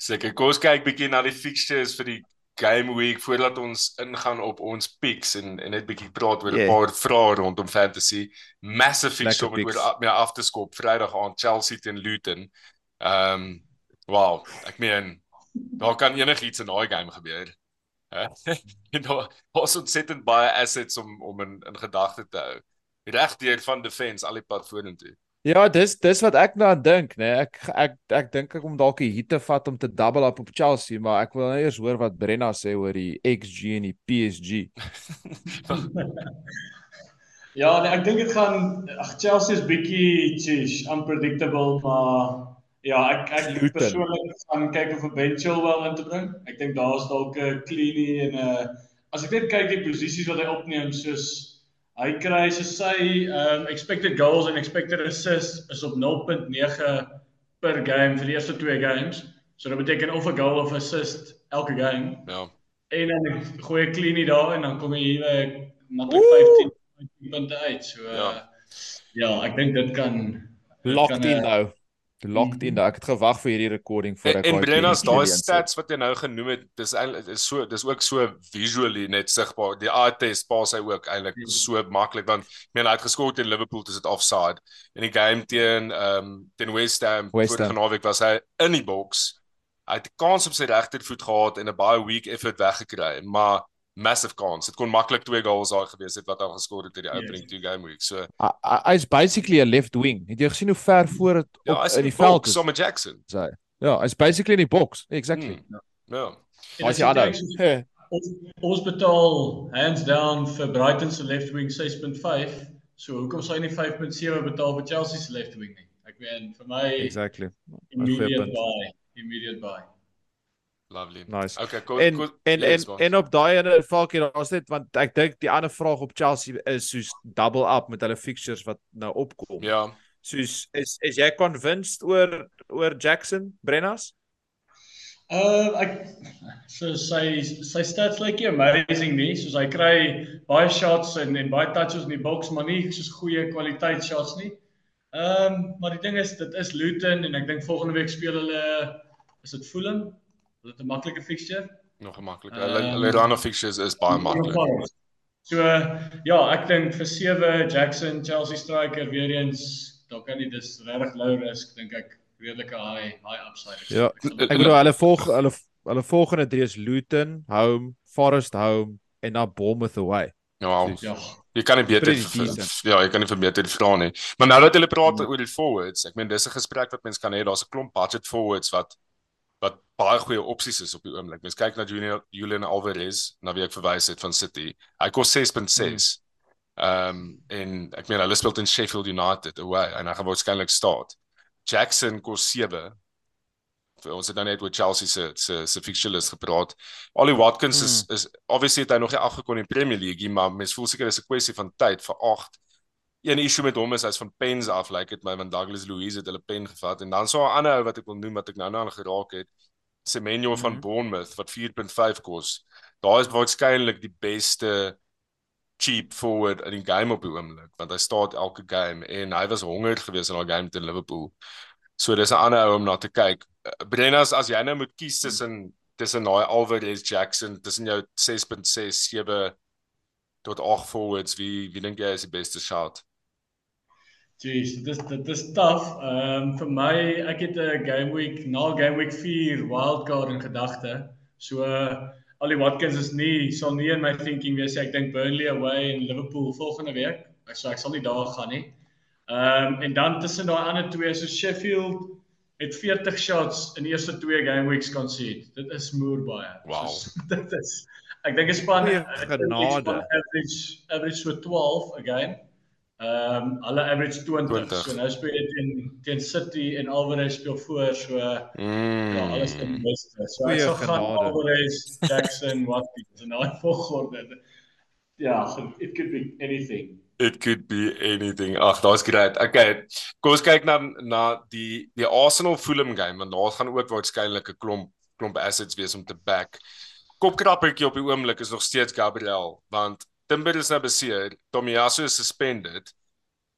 Seker, kom ons kyk bietjie na die fixtures vir die game week voordat ons ingaan op ons picks en en net bietjie praat oor 'n yeah. paar vrae rondom fantasy. Massive fixture om oor meer af te skop Vrydag aan Chelsea teen Luton. Ehm um, wow, ek meen daar kan enigiets in daai game gebeur. Hè? *laughs* en daar was ontsettend baie assets om om in in gedagte te hou. Regdeur van defense al die pad vorentoe. Ja, dis dis wat ek nou aan dink, nê. Nee. Ek ek ek dink ek om dalk die hitte vat om te double up op Chelsea, maar ek wil nou eers hoor wat Brenna sê oor die XG en die PSG. *laughs* ja, nee, ek dink dit gaan ag Chelsea is bietjie chish, unpredictable, maar ja, ek ek persoonlik gaan kyk of Ben Chilwell in te bring. Ek dink daar's dalk 'n Cleanie en 'n uh, as ek net kyk die posisies wat hy opneem soos Hy kry so sy um expected goals en expected assists is op 0.9 per game vir die eerste twee games. So dit beteken of 'n goal of assist elke game. Ja. En dan gooi ek cleanie daar en dan kom jy hier na 15 punte uit. So ja, uh, ja ek dink dit kan Locked in nou. Locked in. Nou. Ek het gewag vir hierdie recording voor ek En Brenna's daai stats wat jy nou genoem het, dis eintlik is so dis ook so visually net sigbaar. Die eye test pas hy ook eintlik mm. so maklik want ek meen hy het geskor teen Liverpool dis dit offside. In die game teen ehm um, teen West Ham voor Genovic was hy in die box. Hy het kans op sy regtervoet gehad en 'n baie weak effort weggekry, maar massive kans. Dit kon maklik twee goals daar gewees het wat hy geskor het in die opening yes. two game week. So hy's basically 'n left wing. Het jy gesien hoe ver voor dit ja, op in die veld is? Sommer Jackson. Ja, hy's basically in die box. Exactly. Mm. Ja. Hy's ja daar. Ons ons betaal hands down vir Brighton se left wing 6.5. So hoekom sou hy nie 5.7 betaal vir Chelsea se left wing nie? Ek meen vir my Exactly. Immediate buy. Immediate buy. Lovely. Nice. Okay, cool. En cool. en en, en op daai ene valkie daar's net want ek dink die ander vraag op Chelsea is soos double up met hulle fixtures wat nou opkom. Ja. Soos is is jy convinced oor oor Jackson Brennas? Uh ek so sy sy stats lyk like amazing nie. Soos hy kry baie shots en en baie touches in die box, maar nie soos goeie kwaliteit shots nie. Ehm um, maar die ding is dit is Luton en ek dink volgende week speel hulle is dit Fulham? Is dit 'n maklike fixture? Nog 'n maklike. Hulle um, hulle of fixtures is baie maklik. So ja, ek dink vir 7 Jackson Chelsea striker weer eens, dan kan jy dis regtig low risk dink ek redelike high high upside. Ja, ek bedoel hulle volg hulle hulle volgende drie is Luton, home, Forest home en dan Bournemouth away. Ja. ja. Jy kan nie beter ja, jy kan nie verbeter vra nie. Maar nou dat hulle praat mm. oor die forwards, ek meen dis 'n gesprek wat mense kan hê, daar's 'n klomp budget forwards wat wat baie goeie opsies is op die oomblik. Mens kyk na Julian Julian Alvarez, na wie ek verwys het van City. Hy kos 6.6. Hmm. Ehm um, en ek meen hulle speel teen Sheffield United away en hy gaan waarskynlik start. Jackson kos 7. Vir ons het dan net oor Chelsea se se se fixture list gepraat. Ollie Watkins hmm. is is obviously het hy nog nie afgekom in die Premier League, maar mens voel seker dis 'n kwessie van tyd vir 8 een issue met hom is hy's van pens af lyk like dit my want Douglas Louise het hulle pen gevat en dan so 'n ander ou wat ek wil noem wat ek nou nou aan geraak het Semenyo mm -hmm. van mhm. Bournemouth wat 4.5 kos. Daar is waarskynlik die beste cheap forward in die game op die oomblik want hy staan elke game en hy was honger geweest in daai game teen Liverpool. So dis 'n ander ou om na te kyk. Brennas as jy nou moet kies tussen tussen daai Alvarez Jackson tussen jou 6.6 7 tot 8 forwards wie wie dink jy is die beste shot? Jeez, dit is dit is taaf. Ehm um, vir my, ek het 'n game week na game week 4 wildcard in gedagte. So uh, Ali Watkins is nie sal nie in my thinking wees ek dink Burnley away en Liverpool volgende week. Ek so ek sal nie daar gaan nie. Ehm um, en dan tussen daai ander twee so Sheffield het 40 shots in die eerste twee game weeks kon sien. Dit is moer baie. Wow. *laughs* So, dit is ek dink is span genade average average so 12 again. Ehm um, hulle average 20. 20. So nou speel jy teen teen City en Alvarez speel voor so mm. ja, alles in beste. So ek sal gaan Alvarez, Jackson, *laughs* Watkins en daai volgorde. Ja, it could be anything. It could be anything. Ag, daar's great. Okay. Kom ons kyk na na die die Arsenal Fulham game want daar gaan ook waarskynlik 'n klomp klomp assets wees om te back. Kopkrappertjie op die oomblik is nog steeds Gabriel want Timber is nou beseer, Tomiyasu is suspended.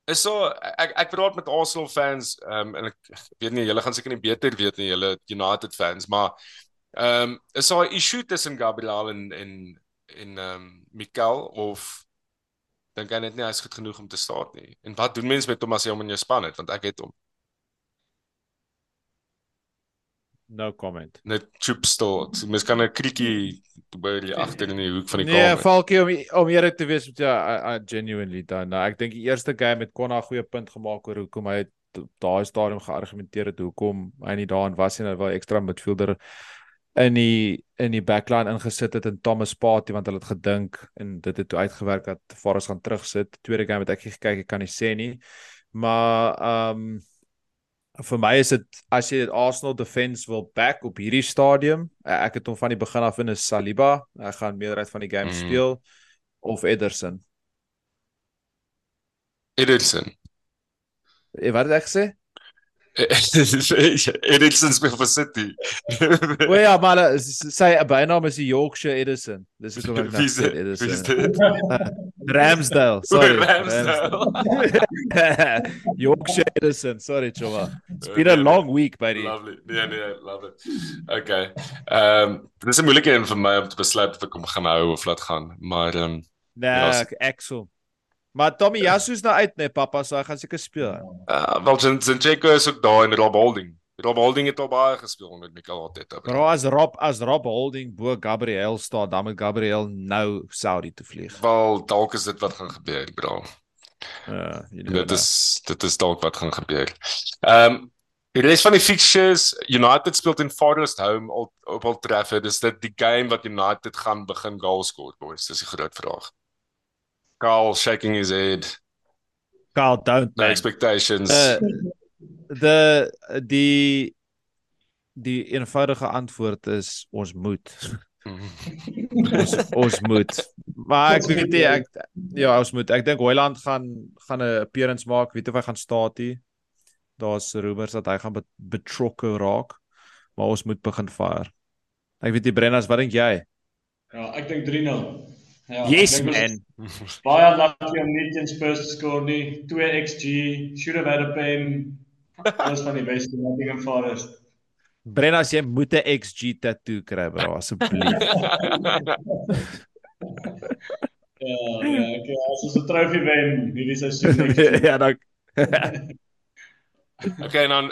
Is so ek ek praat met Arsenal fans, um, en ek weet nie julle gaan seker nie beter weet nie, julle United fans, maar ehm um, is so 'n issue tussen Gabriel en en en ehm um, Mikael of dink hy net nie hy's goed genoeg om te staan nie. En wat doen mense met hom as hy hom in jou span het want ek het hom. No comment. Net chip stot. Mens kan 'n kriekie by die agter in die hoek van die nee, kamer. Nee, Falkie om om eerlik te wees met ja, I, I genuinely dan. Nou, ek dink die eerste game het Konna 'n goeie punt gemaak oor hoekom hy daai stadium geargumenteer het hoekom hy nie daarin was nie, hy wou ekstra midfielder in die in die backline ingesit het en Thomas Partey want hulle het gedink en dit het toe uitgewerk dat Forrest gaan terugsit. Tweede game het ek gekyk, ek kan nie sê nie. Maar ehm um, vir my is dit as jy dit Arsenal defense wil back op hierdie stadium, eh, ek het hom van die begin af in is Saliba, hy gaan meerderheid van die game mm. speel of Ederson. Ederson. Eh wat het ek gesê? *laughs* Edison speel vir City. *laughs* o ja, maar sy bynaam is die Yorkshire Edison. Dis is ook net Edison. *laughs* Ramsdale, sorry. Ramsdale. Yorkshire Edison, sorry Choma. It's been a long week buddy. Lovely. Nee nee, love it. Okay. Ehm um, dis 'n moeilike een vir my om te besluit of ek hom gaan hou of laat gaan, maar ehm um, Nee, Axel. Maar Tommy Yasu is nou uit nee pappa, so hy gaan seker speel. Uh wel Zinchenko is ook daar en Rob Holding. Rob Holding het al baie gespeel onder Mikel Arteta. Bro, as Rob as Rob Holding bo Gabriel staan, dan moet Gabriel nou Saudi toe vlieg. Wel dalk is dit wat gaan gebeur, bro. Ja, uh, dit is dit is dalk wat gaan gebeur. Ehm um, Die res van die fixtures, United speel in Forest Home op op Old Trafford. Dis dit die game wat United gaan begin goals score, boys. Dis die groot vraag. Carl shaking his head. Carl don't no expectations. Uh, *laughs* the die die eenvoudige antwoord is ons moet. *laughs* ons, ons moet. Maar ek weet nie ek ja, ons moet. Ek dink Hoyland gaan gaan 'n appearance maak. Weet of hy gaan staat hier. Daar's rumors dat hy gaan betrokke raak. Maar ons moet begin fire. Ek weet nie Brennas, wat dink jy? Ja, ek dink 3-0. Ja, yes man. *laughs* Baie lucky om nie teen Spurs te skoor nie. 2 XG, should have had a pen. Dis van die beste wat ek ervaar het. Brenna, jy moet 'n XG tattoo kry, bro, asseblief. *laughs* ja, ja, okay, as ons 'n trofee wen hierdie seisoen. *laughs* ja, dan Okay, dan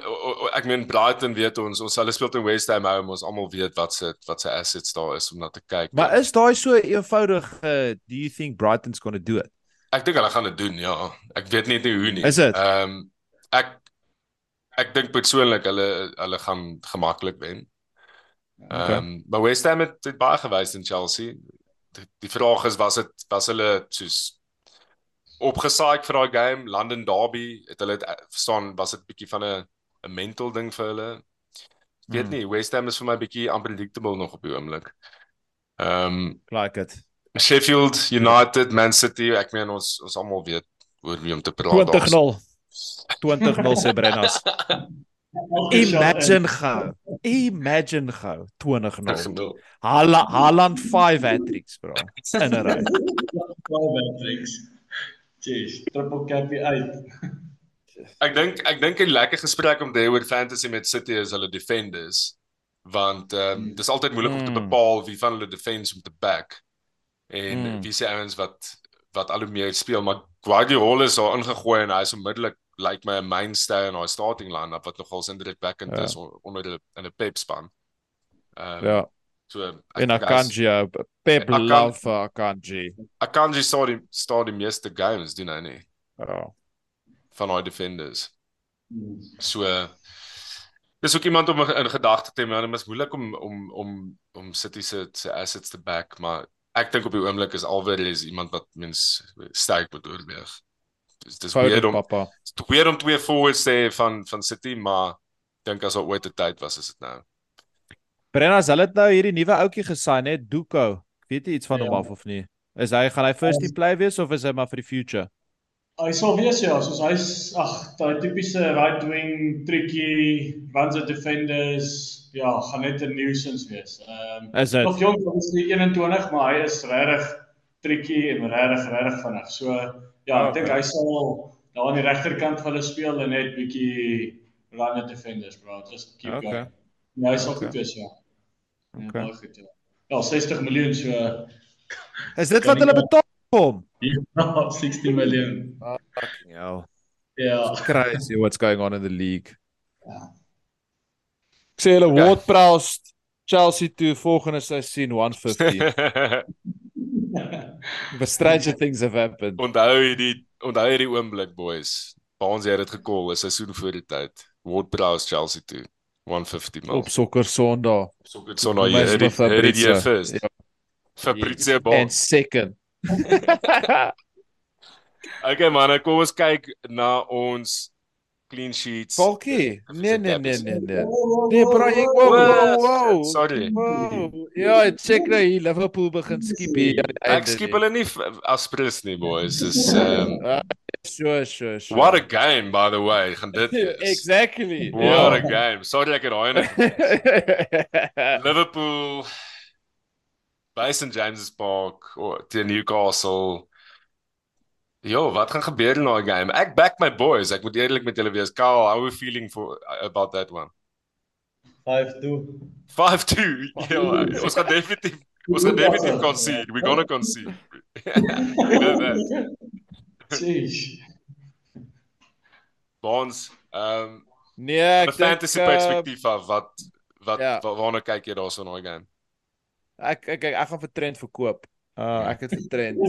ek meen Brighton weet ons, ons hulle speel teen West Ham home, ons almal weet wat se wat se assets daar is om na te kyk. Maar is daai so eenvoudig uh, do you think Brighton's going to do it? Ek dink hulle gaan dit doen, ja. Ek weet net nie hoe nie. Is dit? Ehm um, ek ek dink persoonlik hulle hulle gaan gemaklik wen. Ehm okay. um, maar West Ham het, het baie gewys in Chelsea. Die, die vraag is was dit was hulle soos opgesaai vir daai game London Derby het hulle eh, verstaan was dit bietjie van 'n 'n mental ding vir hulle weet hmm. nie West Ham is vir my bietjie unpredictable nog op die oomblik ehm um, like it Sheffield United Man City ek meen ons ons almal weet oor wie om te praat 20-0 20-0 sê Brennas *laughs* Imagine gou. Imagine gou 20-0. Haaland 5 hat-tricks bro. In 'n ry. 5 hat-tricks. Cheers, triple cappy uit. ek dink ek dink 'n lekker gesprek om te hê oor fantasy met City is hulle defenders want ehm um, dis altyd moeilik mm. om te hmm. bepaal wie van hulle defense om te back en mm. wie se ouens wat wat al hoe meer speel maar Guardiola is al ingegooi en hy is onmiddellik lyk like my 'n mainstay in our starting line-up wat nogal indrukwekkend ja. is onder in 'n Pep span. Ehm um, ja. So en Akanji uh, Pep Akan love for Akanji. Akanji staan die staan die meeste games doen hy nie. Ja. Van die defenders. So dis ook iemand om in gedagte te hê, maar dit is moeilik om om om om City se se assets te back, maar ek dink op die oomblik is Alvarez iemand wat mens sterk moet oorweeg. Dis dis weer om papa. Weer om twee forwards sê van van City, maar dink as al ooit 'n tyd was is dit nou. Brennas, hulle het nou hierdie nuwe ouetjie gesign, net Duko. Ek weet nie iets van ja. hom af of nie. Is hy gaan hy first team play wees of is hy maar vir die future? Hy sal wees ja, soos hy's ag, daai tipiese right wing tricky, runs the defenders, ja, gaan net 'n nuisance wees. Ehm um, nog jonk, hy's 21, maar hy is regtig tricky en regtig regtig vinnig. So ja, ek okay. dink hy sal daar aan die regterkant van hulle speel en net bietjie run the defenders, bro. Just keep okay. going. Ja, hy sal okay. goed wees, ja. Ja, okay. Ja, goed, ja. ja, 60 miljoen so. Is dit wat hulle betaal vir hom? Ja, *laughs* 60 miljoen. Oh, fucking hell. Ja. It's crazy what's going on in the league. Ja. Sê hulle okay. Ward-Prowse Chelsea toe volgende seisoen 150. *laughs* But stranger things have happened. Onthou hierdie onthou hierdie oomblik boys. Baans het dit gekol, 'n seisoen voor die tyd. Ward-Prowse Chelsea toe. 150 mil. Op sokker Sondag. Sokker Sondag hier dit die first. Ja. Fabrizio Ball. And second. *laughs* okay man, kom ons kyk na ons clean sheets. Falkie. Nee nee nee nee nee. Nee, bro, ek wow, wow, wow. Sorry. Wow. Ja, check nou hier Liverpool begin skiep hier aan die einde. Ek skiep hulle nie as prins nie, boys. Dis um Sure, sure, sure. What a game by the way. Gaan dit *laughs* wees. exactly. What yeah. a game. Sorry ek het daai net. *laughs* Liverpool by St James's Park of teen Newcastle. Jo, wat gaan gebeur in daai game? Ek back my boys. Ek moet eerlik met julle wees. Carl, how are you feeling for about that one? 5-2. 5-2. Ja, ons gaan definitief ons gaan definitief concede. We're going to concede. you know that. Jeez. Bonds, ehm um, nee, ek dink fantasy uh, perspektief af wat wat ja. waarna kyk jy daarso in daai game? Ek ek ek, ek gaan vir Trent verkoop. Uh ek het vir Trent. *laughs*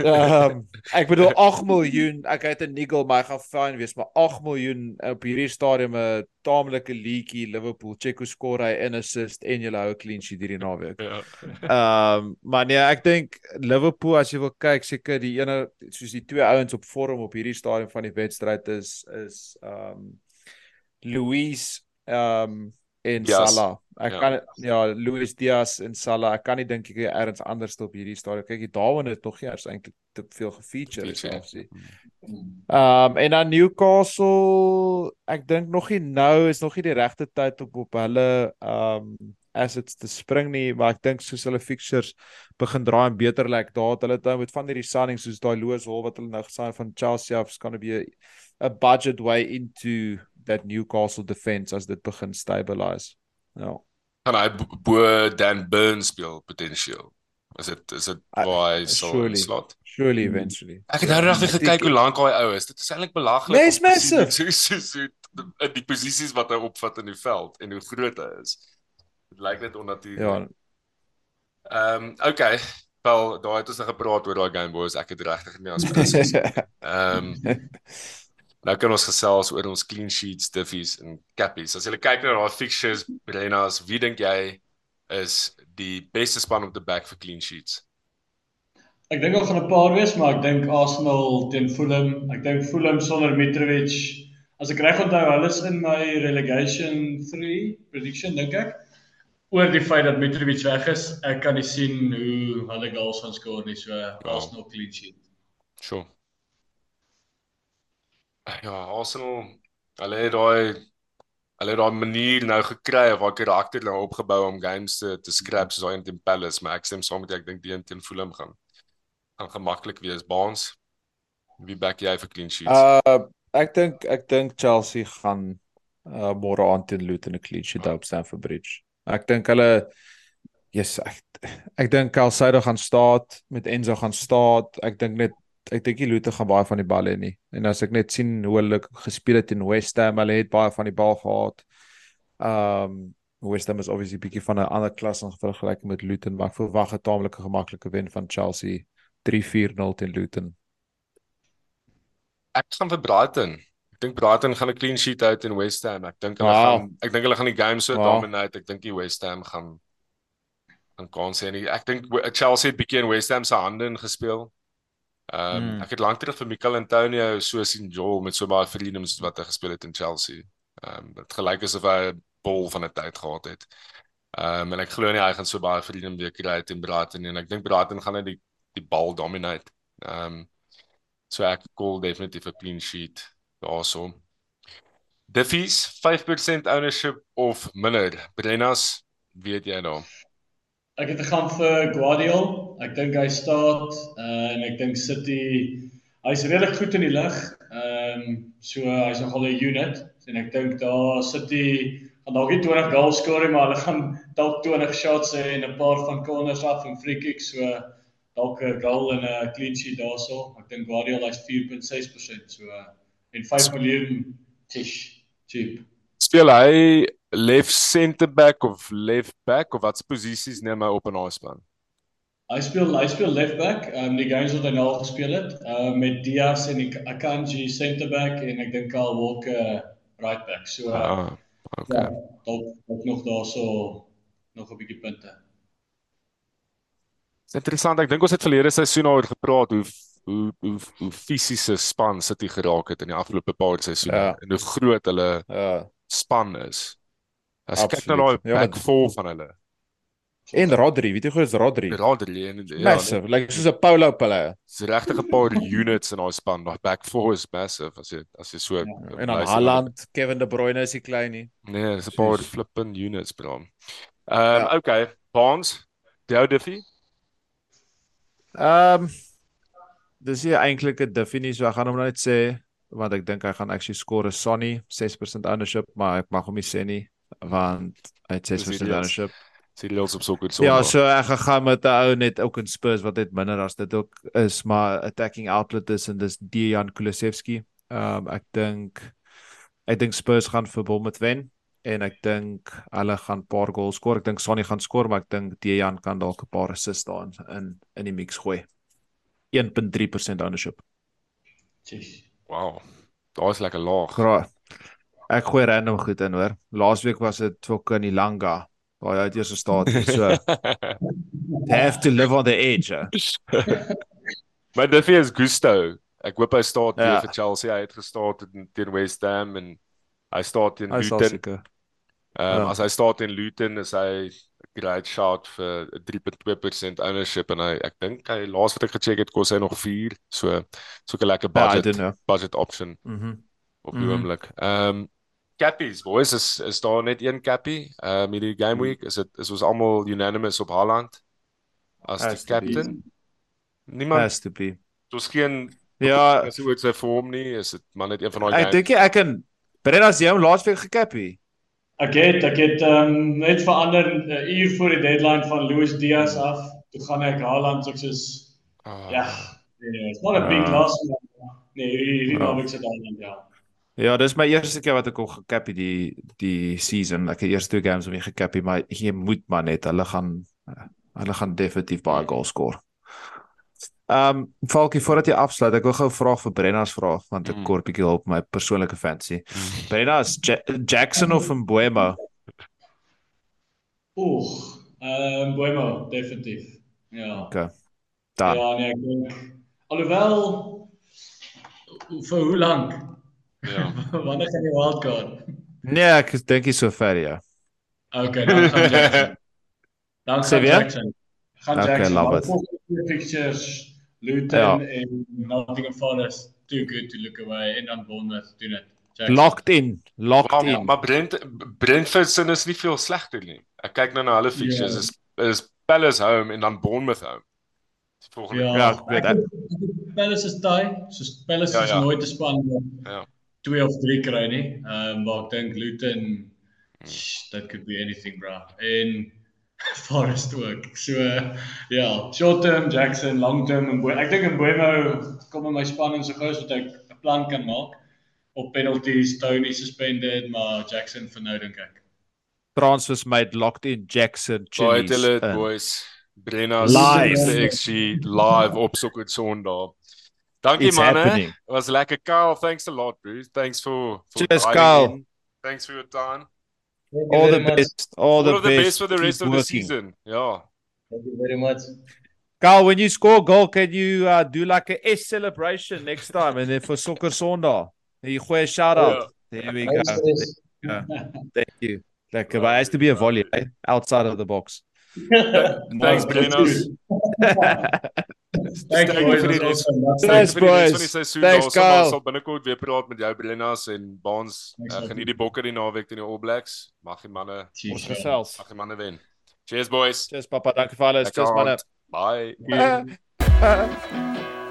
Ehm um, ek bedoel 8 miljoen. Ek het 'n niggle maar hy gaan fyn wees, maar 8 miljoen op hierdie stadium 'n taamlike leakie Liverpool Checo skor hy in assist en jy hou 'n clean sheet hierdie naweek. Ja. Ehm um, maar nee, ek dink Liverpool as jy wil kyk seker die ene soos die twee ouens op vorm op hierdie stadium van die wedstryd is is ehm um, Luis ehm um, en yes. Salah. Ek ja. kan ja, Luis Diaz en Salah. Ek kan nie dink ek eers anders op hierdie stadium. Kyk, die Darwin het nog eers eintlik te veel gefeature selfs. Ehm um, en dan Newcastle, ek dink nog nie nou is nog nie die regte tyd op op hulle ehm um, assets te spring nie, maar ek dink soos hulle fixtures begin draai en beter lyk, like, daar hulle dan met van hierdie signings soos daai Loos Hol wat hulle nou gesign van Chelsea af's kan be a budget way into that Newcastle defense as dit begin stabilize. Ja. Kan hy bo Dan Burn speel potensieel? Is dit is dit waar hy sou slot? Surely eventually. Ek het nou net gekyk hoe lank hy ou is. Dit is eintlik belaglik. Nee, massive. So so so in die posisies wat hy opvat in die veld en hoe groot hy is. Dit lyk net onnatuurlik. Ja. Ehm um, okay. Wel, daai het ons nog gepraat oor daai game boys. Ek het regtig nie as presies. *laughs* Ehm Nou kan ons gesels oor ons clean sheets, diffies en cappies. As jy kyk na daai fixtures, Brenas, wie dink jy is die beste span op die back vir clean sheets? Ek dink al gaan 'n paar wees, maar ek dink Arsenal teen Fulham. Ek dink Fulham sonder Mitrovic. As ek reg onthou, hulle is in my relegation 3 prediction dink ek. Oor die feit dat Mitrovic weg is, ek kan nie sien hoe hulle goals gaan skoor nie, so ja. Arsenal clean sheet. Sure ja, Arsenal hulle het daai hulle het daai manier nou gekry of waar karakter nou opgebou om games te te scrap soos daai teen Palace, maar ek stem saam met jy, ek dink die teen Fulham gaan gaan gemaklik wees. Baans wie back jy vir clean sheets? Uh ek dink ek dink Chelsea gaan uh môre aand teen Luton 'n clean sheet op Stamford Bridge. Ek dink hulle Yes, ek ek dink Calcido gaan staan met Enzo gaan staan. Ek dink net ek dink die Lute gaan baie van die bal hê nie. En as ek net sien hoe hulle gespeel het in West Ham, hulle het baie van die bal gehad. Um West Ham is obviously bietjie van 'n ander klas in vergelyking met Luton, maar ek verwag 'n taamlike gemaklike wen van Chelsea 3-4-0 teen Luton. Ek gaan vir Brighton. Ek dink Brighton gaan 'n clean sheet hou teen West Ham. Ek dink hulle wow. gaan ek dink hulle gaan die game so wow. dominate. Ek dink die West Ham gaan gaan kan sê nie. Ek dink Chelsea het bietjie in West Ham se hande ingespeel. Ehm um, ek het lank terug vir Mikel Antonio so sien Joel met so baie freedoms wat hy gespeel het in Chelsea. Ehm um, dit gelyk asof hy 'n bol van 'n tyd gehad het. Ehm um, en ek glo nie hy gaan so baie freedom weer kry teen Brighton en ek dink Brighton gaan net die die bal dominate. Ehm um, so ek call definitief 'n clean sheet daarso. Diffies 5% ownership of minder. Brennas, weet jy nou? Ek het gegaan vir Guardiola. Ek dink hy staan uh, en ek dink City hy's redelik goed in die lig. Ehm um, so hy's nogal 'n unit en ek dink daar City gaan dalk nie 20 goals skoor nie, maar hulle gaan dalk 20 shots hê en 'n paar van corners af en free kicks so dalk 'n goal en 'n clean sheet daarso. Ek dink Guardiola is 4.6% so uh, en 5 miljoen tish cheap. Speel hy left center back of left back of wat's posisies neem hy op in haar span? Hy speel hy speel left back, ehm um, die games wat hy nou al gespeel het, uh met Diaz en Akanji center back en ek dink Kyle Walker right back. So uh, ah, okay. Ja, dalk dalk nog daarso nog 'n bietjie punte. Dis interessant. Ek dink ons het verlede seisoen al gepraat hoe hoe hoe hoe fisiese span City geraak het in die afgelope paar seisoene ja. en hoe groot hulle ja. span is. As kyk na daai back four van hulle. En Rodri, weet jy hoe is Rodri? Rodri en ja, massive, like soos 'n Paulo Pelle. Dis regtig 'n paar units in daai span. Daai back four is massive as jy as jy so ja, en dan Haaland, Kevin De Bruyne is nie klein nie. Nee, dis 'n paar flippin units bro. Ehm um, ja. okay, Bonds, jou diffie? Ehm um, dis hier eintlik 'n diffie nie, so ek gaan hom net sê want ek dink hy gaan actually score 'n Sonny 6% ownership, maar ek mag hom nie sê nie want hy het 6% ownership. Sy lots op so goed so. Ja, so ek gaan met 'n ou net ook in Spurs wat net minder as dit ook is, maar attacking outlet is en dis Dejan Kulusevski. Ehm um, ek dink ek dink Spurs gaan vir Bournemouth wen en ek dink hulle gaan 'n paar goals skoor. Ek dink Sonny gaan skoor, maar ek dink Dejan kan dalk 'n paar assists daar in in die mix gooi. 1.3% ownership. Jeez. Wow. Daar's lekker laag. Graag. Ek gooi random goed in hoor. Laasweek was dit Tfoka in die Langa. Daai uit eers staat so. *laughs* Have to live on the edge. *laughs* maar dit is Gusto. Ek hoop hy staan ja. vir Chelsea. Hy het gestaan teen West Ham en hy staan teen Luton. Ehm um, ja. as hy staan teen Luton is hy great shot vir 3.2% ownership en hy ek dink hy laas wat ek gecheck het kos hy nog 4 so so 'n lekker budget ja, budget option. Mhm. Mm op die mhm. oomblik. Ehm um, cappies boys is is daar net een cappie uh met die game week is dit is ons almal unanimous op Haaland as die captain. Niemand? Has to be. Dis geen ja. as jy sê vorm nie is dit maar net een van daai ek dink ek kan Brennas jy hom laasweek gecappie ek het ek het um, net verander 'n uh, uur voor die deadline van Luis Diaz af toe gaan ek Haaland soos uh, ja nee it's not a big uh, loss nee hierdie naweek se Haaland ja Ja, dis my eerste keer wat ek hom gekap het die die season. Ek het eers twee games om hom gekap, maar jy moet maar net hulle gaan hulle gaan definitief baie goals score. Ehm um, Falkie voordat jy afsluit, ek wil gou 'n vraag vir Brennas vra want ek mm. kort bietjie hulp my persoonlike fancy. Mm. Brennas ja Jackson of Mbuemo? Oeg, ehm um, Mbuemo definitief. Ja. Okay. Dan. Ja, nee, ek dink alhoewel vir hoe lank Ja. *laughs* Wanneer gaan die wildcard? Nee, ek dink jy so ver ja. Okay, dan gaan *laughs* Jackson. Dan gaan Jackson. Gaan okay, Jackson. Okay, pictures Luton ja. en Nottingham Forest too good to look away en dan Bournemouth doen dit. Locked in, locked maar, in. Maar Brent Brentford se is nie veel slegter nie. Ek kyk nou na hulle fixtures yeah. Ja. is is Palace home en dan Bournemouth home. Volgende ja, ja ek weet dit. Palace is daai, so Palace ja, ja. is nooit te span nie. Ja twee of drie kry nie. Ehm um, maar ek dink Luton that could be anything bro. En *laughs* Forest ook. So ja, short term Jackson, long term en ek dink in Boemo kom in my span en so gou as wat ek 'n plan kan maak op penalties, Tony suspended, maar Jackson vir nou dink ek. Transfers made locked in Jackson. Baie dit boys. Brenna se XG live op Sokket Sondag. Dankie manne. It was lekker Carl. Thanks a lot, Bruce. Thanks for for Cheers, Carl. Thanks for your time. All the best. All, the, all the best. best for the rest of working. the season. Yeah. Thank you very much. Carl, when you score a goal, can you uh, do like a S celebration next time? And then for Soccer Sonda, you gooi a shout out. Yeah. There we go. There *laughs* Thank you. Like, but it has to be a volley eh? outside of the box. *laughs* Thanks, Brenos. *laughs* Thanks boys. Vir die res, Thanks boys. Thanks Kyle. Ons sal binnekort weer praat met jou Brenas en Baans. Uh, geniet die bokke die naweek teen die All Blacks. Mag die manne ons gesels. Mag die manne wen. Cheers boys. Cheers papa. Dankie vir alles. Cheers manne. Bye. *laughs*